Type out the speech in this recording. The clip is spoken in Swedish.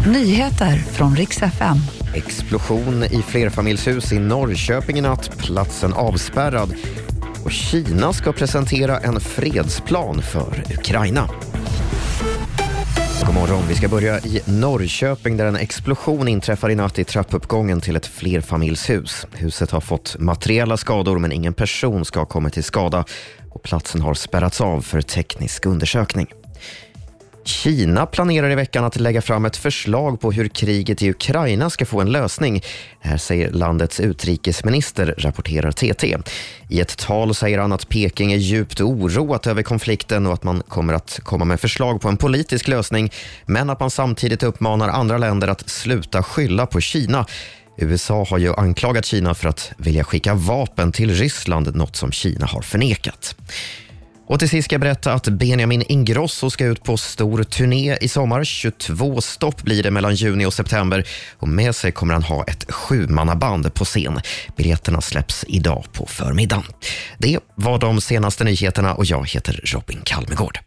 Nyheter från riks FM. Explosion i flerfamiljshus i Norrköping i natt, platsen avspärrad. Och Kina ska presentera en fredsplan för Ukraina. God morgon. Vi ska börja i Norrköping där en explosion inträffar i natt i trappuppgången till ett flerfamiljshus. Huset har fått materiella skador men ingen person ska ha kommit till skada och platsen har spärrats av för teknisk undersökning. Kina planerar i veckan att lägga fram ett förslag på hur kriget i Ukraina ska få en lösning. Det här säger landets utrikesminister, rapporterar TT. I ett tal säger han att Peking är djupt oroat över konflikten och att man kommer att komma med förslag på en politisk lösning, men att man samtidigt uppmanar andra länder att sluta skylla på Kina. USA har ju anklagat Kina för att vilja skicka vapen till Ryssland, något som Kina har förnekat. Och till sist ska jag berätta att Benjamin Ingrosso ska ut på stor turné i sommar. 22 stopp blir det mellan juni och september och med sig kommer han ha ett sjumannaband på scen. Biljetterna släpps idag på förmiddagen. Det var de senaste nyheterna och jag heter Robin Kalmegård.